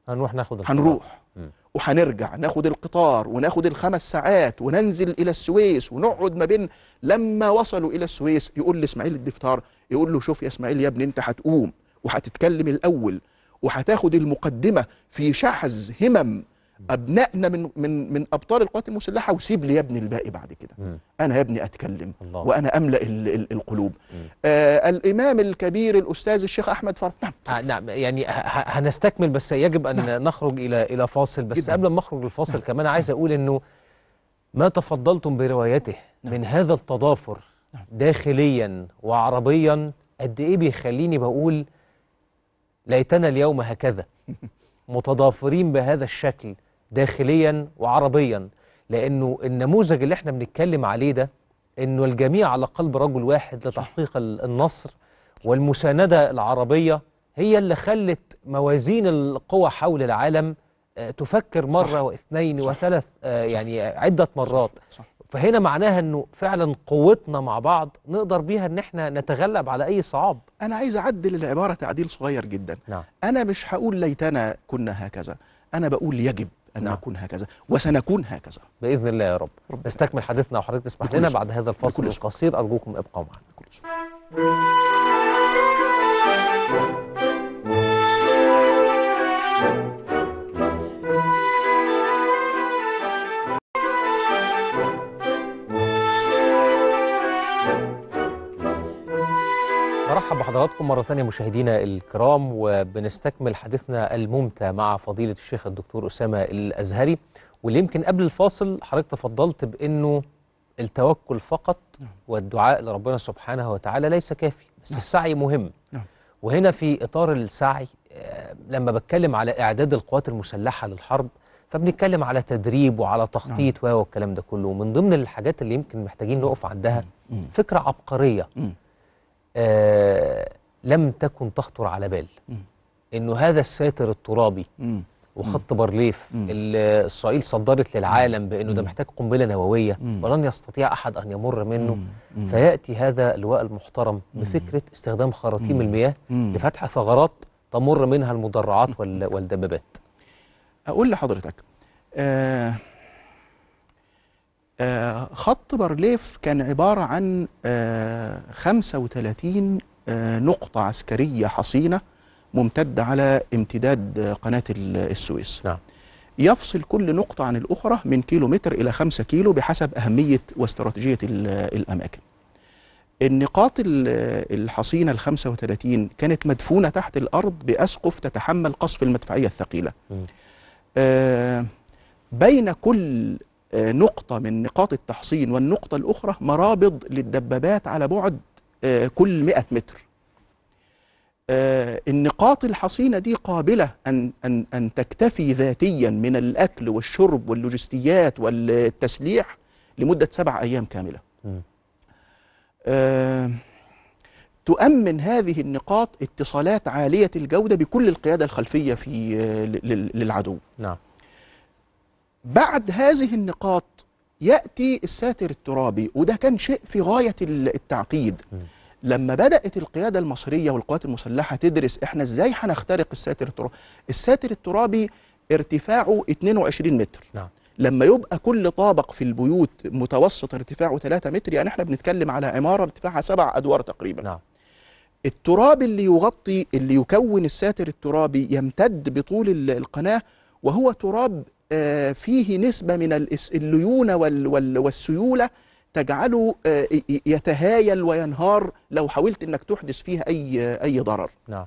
هنروح ناخد القرار. هنروح. مم. وهنرجع ناخد القطار وناخد الخمس ساعات وننزل إلى السويس ونقعد ما بين لما وصلوا إلى السويس يقول لإسماعيل الدفتار يقول له شوف يا إسماعيل يا ابني أنت هتقوم وهتتكلم الأول وهتاخد المقدمة في شحذ همم أبنائنا من من من أبطال القوات المسلحة وسيب لي يا ابني الباقي بعد كده. أنا يا ابني أتكلم الله. وأنا أملأ ال ال القلوب. آه الإمام الكبير الأستاذ الشيخ أحمد فرح. نعم. آه نعم. يعني هنستكمل بس يجب أن نخرج إلى إلى فاصل. بس جداً. قبل ما نخرج للفاصل كمان عايز أقول إنه ما تفضلتم بروايته من هذا التضافر داخليا وعربيا قد إيه بيخليني بقول ليتنا اليوم هكذا متضافرين بهذا الشكل داخليا وعربيا لأنه النموذج اللي إحنا بنتكلم عليه ده إنه الجميع على قلب رجل واحد لتحقيق ال- النصر والمساندة العربية هي اللي خلت موازين القوى حول العالم آه، تفكر مرة صح. واثنين صح. وثلاث آه، يعني عدة مرات. صح. فهنا معناها إنه فعلا قوتنا مع بعض نقدر بيها إن إحنا نتغلب على أي صعاب. أنا عايز أعدل العبارة تعديل صغير جدا. نعم. أنا مش هقول ليتنا كنا هكذا. أنا بقول يجب. أن نعم. نكون هكذا وسنكون هكذا بإذن الله يا رب نستكمل حديثنا وحضرتك تسمح لنا. بعد هذا الفاصل. القصير ارجوكم ابقوا معنا برحب بحضراتكم مرة ثانية مشاهدينا الكرام وبنستكمل حديثنا الممتع مع فضيلة الشيخ الدكتور أسامة الأزهري. واللي يمكن قبل الفاصل حضرتك تفضلت بأنه التوكل فقط والدعاء لربنا سبحانه وتعالى ليس كافي بس السعي مهم. نعم. وهنا في إطار السعي آه، لما بتكلم على إعداد القوات المسلحة للحرب فبنتكلم على تدريب وعلى تخطيط و والكلام ده كله. ومن ضمن الحاجات اللي يمكن محتاجين نقف عندها. فكرة عبقرية. آه لم تكن تخطر على بال. إنه هذا الساتر الترابي. وخط بارليف. اللي إسرائيل صدرت للعالم بإنه ده محتاج قنبلة نووية. ولن يستطيع أحد أن يمر منه. فيأتي هذا اللواء المحترم بفكرة استخدام خراطيم المياه. لفتح ثغرات تمر منها المدرعات وال- والدبابات أقول لحضرتك آه خط بارليف كان عبارة عن آه 35 آه نقطة عسكرية حصينة ممتدة على امتداد آه، قناة ال- السويس. نعم. يفصل كل نقطة عن الأخرى من كيلو متر إلى خمسة كيلو بحسب أهمية واستراتيجية ال- الأماكن. النقاط ال- الحصينة ال 35 كانت مدفونة تحت الأرض بأسقف تتحمل قصف المدفعية الثقيلة. آه، بين كل آه، نقطة من نقاط التحصين والنقطة الأخرى مرابض للدبابات على بعد آه، كل 100 متر. آه، النقاط الحصينة دي قابلة أن, أن, أن تكتفي ذاتيا من الأكل والشرب واللوجستيات والتسليح لمدة سبع أيام كاملة. آه، تؤمن هذه النقاط اتصالات عالية الجودة بكل القيادة الخلفية في آه، لل- للعدو. نعم. بعد هذه النقاط يأتي الساتر الترابي وده كان شيء في غاية ال- التعقيد. لما بدأت القيادة المصرية والقوات المسلحة تدرس إحنا إزاي هنخترق الساتر الترابي الساتر الترابي ارتفاعه 22 متر. نعم. لما يبقى كل طابق في البيوت متوسط ارتفاعه 3 متر يعني إحنا بنتكلم على عمارة ارتفاعها سبع أدوار تقريبا. نعم. التراب اللي يغطي اللي يكون الساتر الترابي يمتد بطول ال- القناة وهو تراب فيه نسبة من الليونة وال- وال- والسيولة تجعله آه، يتهايل وينهار لو حاولت إنك تحدث فيه اي أي ضرر. نعم.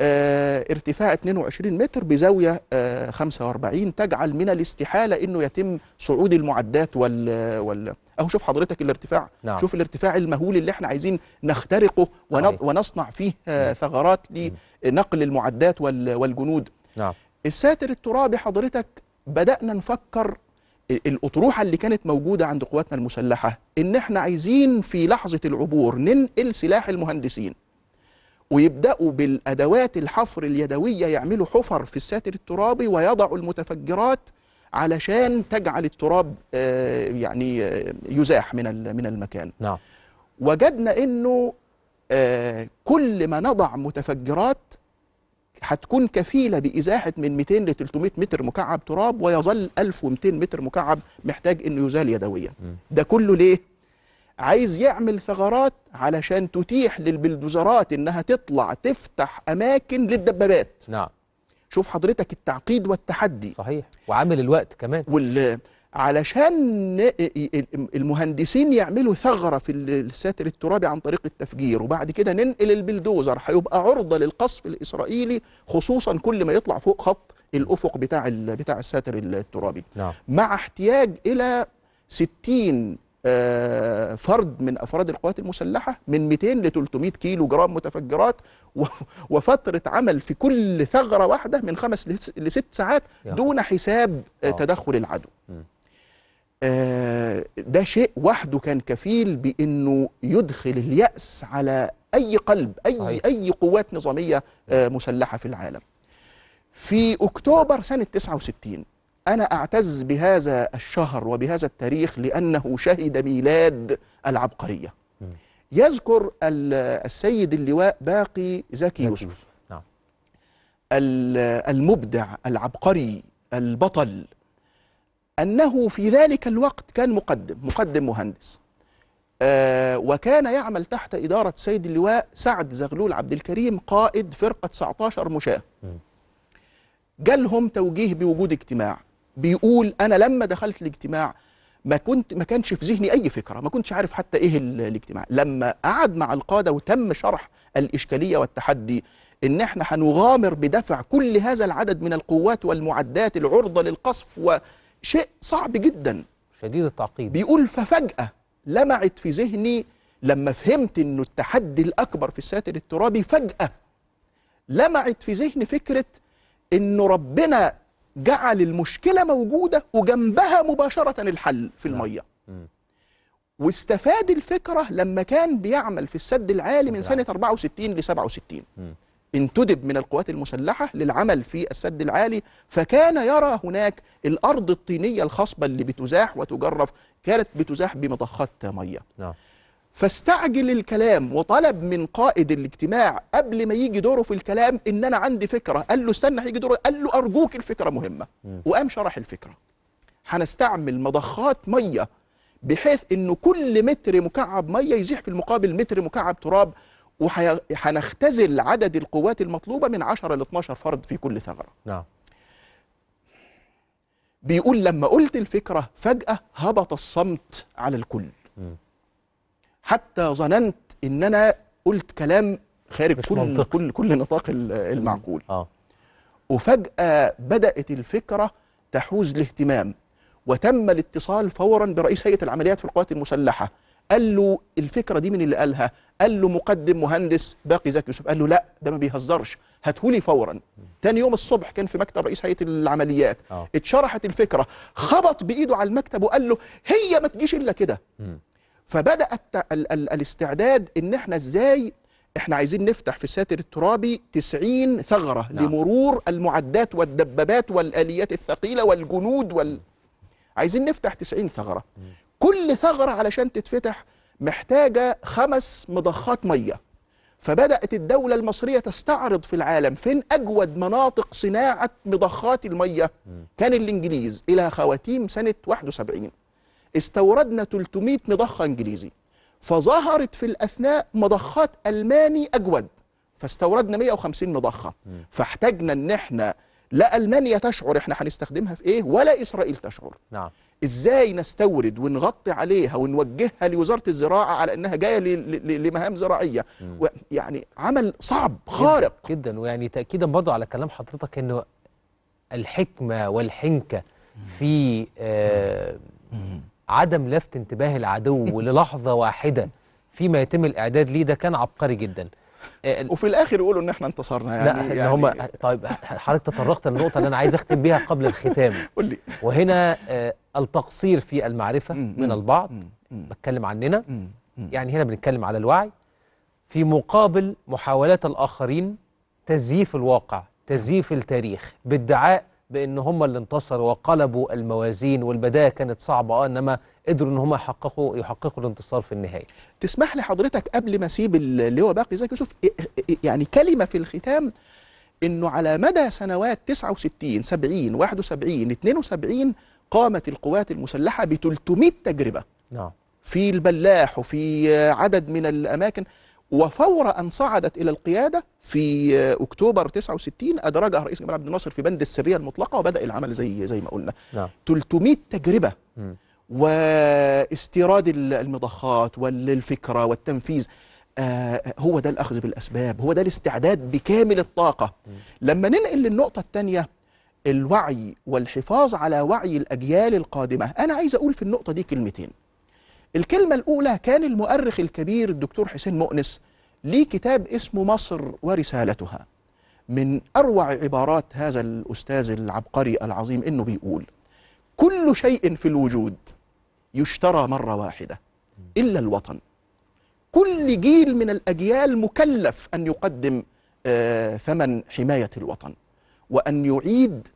آه، ارتفاع 22 متر بزاوية آه، 45 تجعل من الاستحالة إنه يتم صعود المعدات وال وال أهو شوف حضرتك الارتفاع. نعم. شوف الارتفاع المهول اللي إحنا عايزين نخترقه ون-. ونصنع فيه آه، ثغرات لنقل المعدات وال- والجنود. نعم. الساتر الترابي حضرتك بدأنا نفكر ال- الأطروحة اللي كانت موجودة عند قواتنا المسلحة إن إحنا عايزين في لحظة العبور ننقل سلاح المهندسين ويبدأوا بالأدوات الحفر اليدوية يعملوا حفر في الساتر الترابي ويضعوا المتفجرات علشان تجعل التراب آه، يعني آه، يزاح من من المكان. نعم. وجدنا إنه آه كل ما نضع متفجرات هتكون كفيلة بإزاحة من 200 ل 300 متر مكعب تراب ويظل 1200 متر مكعب محتاج إنه يزال يدويا. ده كله ليه؟ عايز يعمل ثغرات علشان تتيح للبلدوزرات إنها تطلع تفتح أماكن للدبابات. نعم. شوف حضرتك التعقيد والتحدي. صحيح. وعامل الوقت كمان. وال علشان المهندسين يعملوا ثغرة في الساتر الترابي عن طريق التفجير وبعد كده ننقل البلدوزر. هيبقى عرضة للقصف الإسرائيلي خصوصا كل ما يطلع فوق خط الأفق بتاع بتاع الساتر الترابي. نعم. مع احتياج إلى 60 آه، فرد من أفراد القوات المسلحة من 200 ل 300 كيلو جرام متفجرات و- وفترة عمل في كل ثغرة واحدة من خمس لس- لست ساعات دون حساب آه، آه. تدخل العدو. ده شيء وحده كان كفيل بإنه يدخل اليأس على أي قلب أي صحيح. أي قوات نظامية آه، مسلحة في العالم. في أكتوبر سنة 69 أنا أعتز بهذا الشهر وبهذا التاريخ لأنه شهد ميلاد العبقرية. يذكر ال- السيد اللواء باقي زكي يوسف نعم ال- المبدع العبقري البطل أنه في ذلك الوقت كان مقدم مقدم مهندس. آه وكان يعمل تحت إدارة سيد اللواء سعد زغلول عبد الكريم قائد فرقة 19 مشاة. جالهم توجيه بوجود اجتماع. بيقول أنا لما دخلت الاجتماع ما كنت ما كانش في ذهني أي فكرة ما كنتش عارف حتى إيه ال- الاجتماع. لما قعد مع القادة وتم شرح الإشكالية والتحدي إن إحنا هنغامر بدفع كل هذا العدد من القوات والمعدات العرضة للقصف وشيء صعب جدا شديد التعقيد بيقول ففجأة لمعت في ذهني لما فهمت إنه التحدي الأكبر في الساتر الترابي فجأة لمعت في ذهني فكرة إنه ربنا جعل المشكلة موجودة وجنبها مباشرة الحل في نعم. المية. واستفاد الفكرة لما كان بيعمل في السد العالي من سنة 64 ل 67 مم. انتدب من القوات المسلحة للعمل في السد العالي فكان يرى هناك الأرض الطينية الخصبة اللي بتزاح وتجرف كانت بتزاح بمضخات مية. نعم. فاستعجل الكلام وطلب من قائد الاجتماع قبل ما يجي دوره في الكلام إن أنا عندي فكرة. قال له استنى هيجي دوره. قال له أرجوك الفكرة مهمة. وقام شرح الفكرة. هنستعمل مضخات مية بحيث إنه كل متر مكعب مية يزيح في المقابل متر مكعب تراب. وهنختزل عدد القوات المطلوبة من 10 ل 12 فرد في كل ثغرة. نعم. بيقول لما قلت الفكرة فجأة هبط الصمت على الكل. حتى ظننت إن أنا قلت كلام خارج كل. كل كل نطاق ال- المعقول. آه. وفجأة بدأت الفكرة تحوز الاهتمام وتم الاتصال فورا برئيس هيئة العمليات في القوات المسلحة قال له الفكرة دي من اللي قالها. قال له مقدم مهندس باقي زكي يوسف. قال له لا ده ما بيهزرش. هاتهولي فورا. تاني يوم الصبح كان في مكتب رئيس هيئة العمليات. آه. اتشرحت الفكرة. خبط بإيده على المكتب وقال له هي ما تجيش إلا كده. مم. فبدأ الت... ال... ال... الاستعداد إن إحنا إزاي إحنا عايزين نفتح في الساتر الترابي 90 ثغرة نعم. لمرور المعدات والدبابات والآليات الثقيلة والجنود وال عايزين نفتح 90 ثغرة. كل ثغرة علشان تتفتح محتاجة خمس مضخات مية. فبدأت الدولة المصرية تستعرض في العالم فين أجود مناطق صناعة مضخات المية؟ كان الإنجليز إلى خواتيم سنة 71 استوردنا 300 مضخة إنجليزي. فظهرت في الأثناء مضخات ألماني أجود. فاستوردنا 150 مضخة. فاحتاجنا إن إحنا لا ألمانيا تشعر إحنا هنستخدمها في إيه؟ ولا إسرائيل تشعر. نعم. إزاي نستورد ونغطي عليها ونوجهها لوزارة الزراعة على إنها جاية لمهام زراعية؟ يعني عمل صعب خارق. جدا ويعني تاكيدا برضو على كلام حضرتك إنه الحكمة والحنكة في آه عدم لفت انتباه العدو للحظة واحدة فيما يتم الإعداد ليه ده كان عبقري جدا. وفي الآخر يقولوا إن إحنا انتصرنا يعني لا يعني هم طيب حضرتك تطرقت للنقطة اللي أنا عايز أختم بيها قبل الختام. قول لي. وهنا آه التقصير في المعرفة من البعض بتكلم عننا. يعني هنا بنتكلم على الوعي. في مقابل محاولات الآخرين تزييف الواقع تزييف التاريخ بادعاء بأن هم اللي انتصروا وقلبوا الموازين والبداية كانت صعبة آه إنما قدروا إن هم يحققوا يحققوا الانتصار في النهاية تسمح لي حضرتك قبل ما أسيب اللي هو باقي زكي يوسف يعني كلمة في الختام إنه على مدى سنوات 69 70 71 72 قامت القوات المسلحة ب 300 تجربة. نعم. في البلاح وفي عدد من الأماكن وفور أن صعدت إلى القيادة في أكتوبر 69 أدرجها الرئيس جمال عبد الناصر في بند السرية المطلقة وبدأ العمل زي زي ما قلنا. نعم. 300 تجربة. مم. واستيراد ال- المضخات والفكرة والتنفيذ آه هو ده الأخذ بالأسباب هو ده الاستعداد بكامل الطاقة. لما ننقل للنقطة الثانية الوعي والحفاظ على وعي الأجيال القادمة أنا عايز أقول في النقطة دي كلمتين. الكلمة الأولى كان المؤرخ الكبير الدكتور حسين مؤنس ليه كتاب اسمه مصر ورسالتها. من أروع عبارات هذا الأستاذ العبقري العظيم إنه بيقول كل شيء في الوجود يشترى مرة واحدة إلا الوطن. كل جيل من الأجيال مكلف أن يقدم آه ثمن حماية الوطن وأن يعيد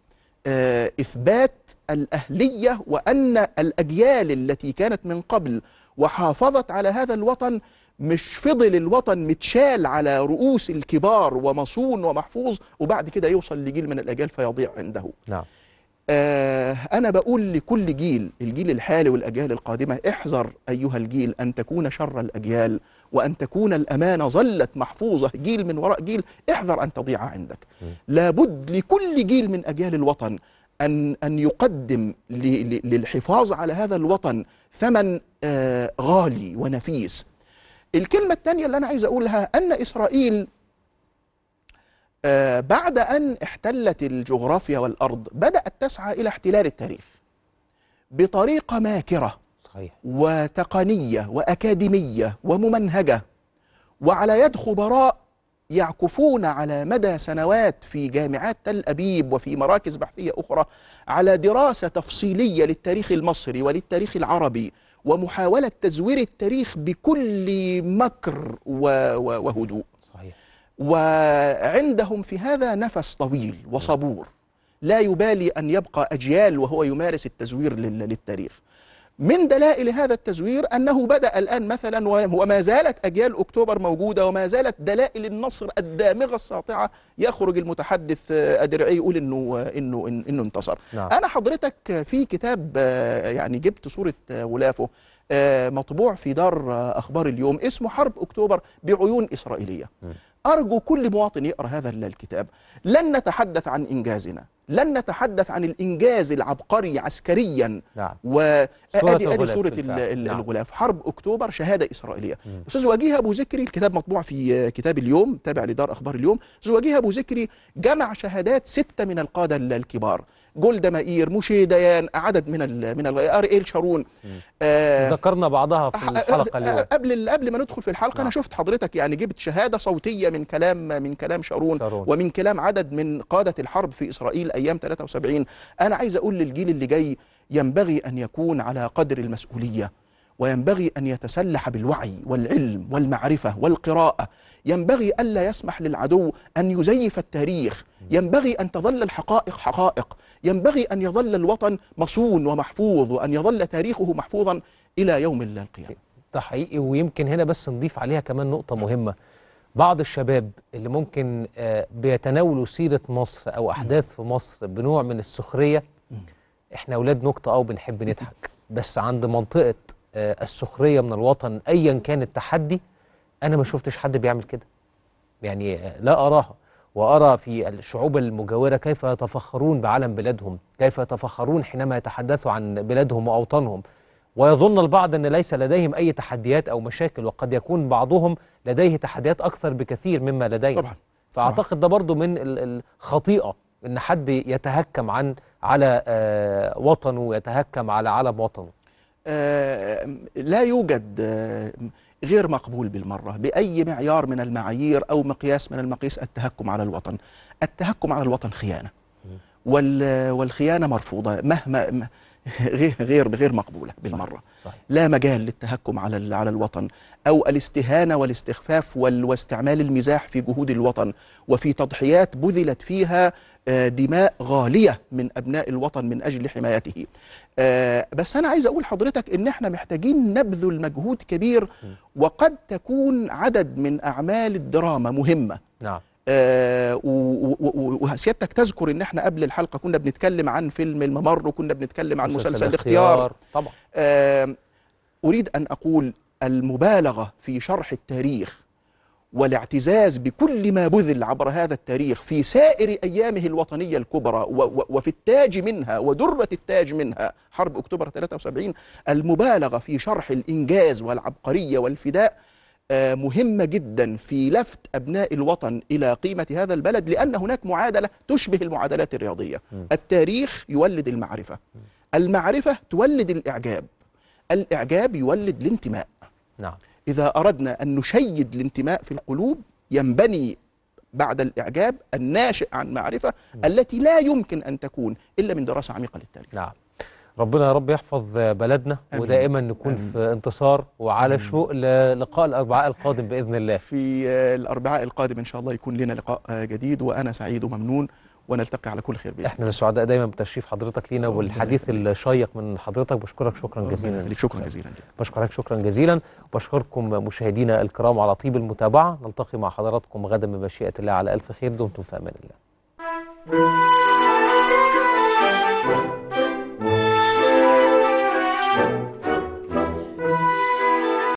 آه إثبات الأهلية وأن الأجيال التي كانت من قبل وحافظت على هذا الوطن مش فضل الوطن متشال على رؤوس الكبار ومصون ومحفوظ وبعد كده يوصل لجيل من الأجيال فيضيع عنده. نعم. أنا بقول لكل جيل الجيل الحالي والأجيال القادمة احذر أيها الجيل أن تكون شر الأجيال وأن تكون الأمانة ظلت محفوظة جيل من وراء جيل. احذر أن تضيع عندك. لابد لكل جيل من أجيال الوطن أن أن يقدم للحفاظ على هذا الوطن ثمن آه، غالي ونفيس. الكلمة الثانية اللي أنا عايز أقولها أن إسرائيل آه، بعد أن احتلت الجغرافيا والأرض بدأت تسعى إلى احتلال التاريخ بطريقة ماكرة صحيح. وتقنية وأكاديمية وممنهجة وعلى يد خبراء يعكفون على مدى سنوات في جامعات تل أبيب وفي مراكز بحثية أخرى على دراسة تفصيلية للتاريخ المصري وللتاريخ العربي ومحاولة تزوير التاريخ بكل مكر وهدوء. وعندهم في هذا نفس طويل وصبور. لا يبالي أن يبقى أجيال وهو يمارس التزوير لل- للتاريخ. من دلائل هذا التزوير أنه بدأ الآن مثلا وما زالت أجيال أكتوبر موجودة وما زالت دلائل النصر الدامغة الساطعة يخرج المتحدث أدرعي يقول إنه إنه إن- إنه انتصر. نعم. أنا حضرتك في كتاب يعني جبت صورة غلافه آه، مطبوع في دار آه، أخبار اليوم اسمه حرب أكتوبر بعيون إسرائيلية. أرجو كل مواطن يقرأ هذا الكتاب. لن نتحدث عن إنجازنا. لن نتحدث عن الإنجاز العبقري عسكريا. نعم. وادي صورة ادي الغلاف. نعم. الغلاف. حرب أكتوبر شهادة إسرائيلية. أستاذ وجيه أبو ذكري الكتاب مطبوع في آه، كتاب اليوم تابع لدار أخبار اليوم. أستاذ وجيه أبو ذكري جمع شهادات ستة من القادة ال- الكبار. جولدا مائير موشي ديان عدد من ال من ال- اريل شارون. آه ذكرنا بعضها في أ- اليوم. قبل قبل ما ندخل في الحلقة أنا نعم. شفت حضرتك يعني جبت شهادة صوتية من كلام من كلام شارون, شارون. ومن كلام عدد من قادة الحرب في إسرائيل أيام 73 أنا عايز أقول للجيل اللي جاي ينبغي أن يكون على قدر المسؤولية. وينبغي أن يتسلح بالوعي والعلم والمعرفة والقراءة. ينبغي ألا يسمح للعدو أن يزيف التاريخ. ينبغي أن تظل الحقائق حقائق. ينبغي أن يظل الوطن مصون ومحفوظ وأن يظل تاريخه محفوظا إلى يوم القيامة. ده حقيقي ويمكن هنا بس نضيف عليها كمان نقطة مهمة. بعض الشباب اللي ممكن آه، بيتناولوا سيرة مصر أو أحداث في مصر بنوع من السخرية إحنا أولاد نكتة أو بنحب نضحك. بس عند منطقة آه، السخرية من الوطن أيا كان التحدي أنا ما شفتش حد بيعمل كده. يعني آه، لا أراها. وأرى في الشعوب المجاورة كيف يتفخرون بعلم بلادهم كيف يتفخرون حينما يتحدثوا عن بلادهم وأوطانهم. ويظن البعض أن ليس لديهم أي تحديات أو مشاكل وقد يكون بعضهم لديه تحديات أكثر بكثير مما لدينا طبعا. فأعتقد ده برضو من ال- الخطيئة أن حد يتهكم عن على آه، وطنه ويتهكم على علم وطنه. لا يوجد آه، غير مقبول بالمرة بأي معيار من المعايير أو مقياس من المقياس التهكم على الوطن. التهكم على الوطن خيانة. وال- والخيانة مرفوضة مهما غير غير غير مقبولة بالمرة. لا مجال للتهكم على على الوطن أو الاستهانة والاستخفاف وال- واستعمال المزاح في جهود الوطن. وفي تضحيات بذلت فيها آه، دماء غالية من أبناء الوطن من أجل حمايته. آه، بس أنا عايز أقول حضرتك إن إحنا محتاجين نبذل مجهود كبير وقد تكون عدد من أعمال الدراما مهمة. نعم. آه، وسيادتك تذكر إن إحنا قبل الحلقة كنا بنتكلم عن فيلم الممر وكنا بنتكلم عن مسلسل الاختيار طبعا. آه، أريد أن أقول المبالغة في شرح التاريخ والاعتزاز بكل ما بذل عبر هذا التاريخ في سائر أيامه الوطنية الكبرى وفي التاج منها ودرة التاج منها. حرب أكتوبر 73 المبالغة في شرح الإنجاز والعبقرية والفداء آه، مهمة جدا في لفت أبناء الوطن إلى قيمة هذا البلد لأن هناك معادلة تشبه المعادلات الرياضية. التاريخ يولد المعرفة. المعرفة تولد الإعجاب. الإعجاب يولد الانتماء. نعم. إذا أردنا أن نشيد الانتماء في القلوب ينبني بعد الإعجاب الناشئ عن معرفة التي لا يمكن أن تكون إلا من دراسة عميقة للتاريخ نعم ربنا يا رب يحفظ بلدنا آمين. ودائما نكون آمين. في انتصار وعلى شوق للقاء الأربعاء القادم بإذن الله في الأربعاء القادم إن شاء الله يكون لنا لقاء جديد وأنا سعيد وممنون ونلتقي على كل خير بإذن إحنا السعداء دايما بتشريف حضرتك لينا والحديث الشيق من حضرتك. بشكرك شكرا الله جزيلا. شكرا جزيلا بشكرك شكرا جزيلا. وبشكركم مشاهدينا الكرام على طيب المتابعة. نلتقي مع حضراتكم غدا بمشيئة الله على ألف خير. دمتم في أمان الله.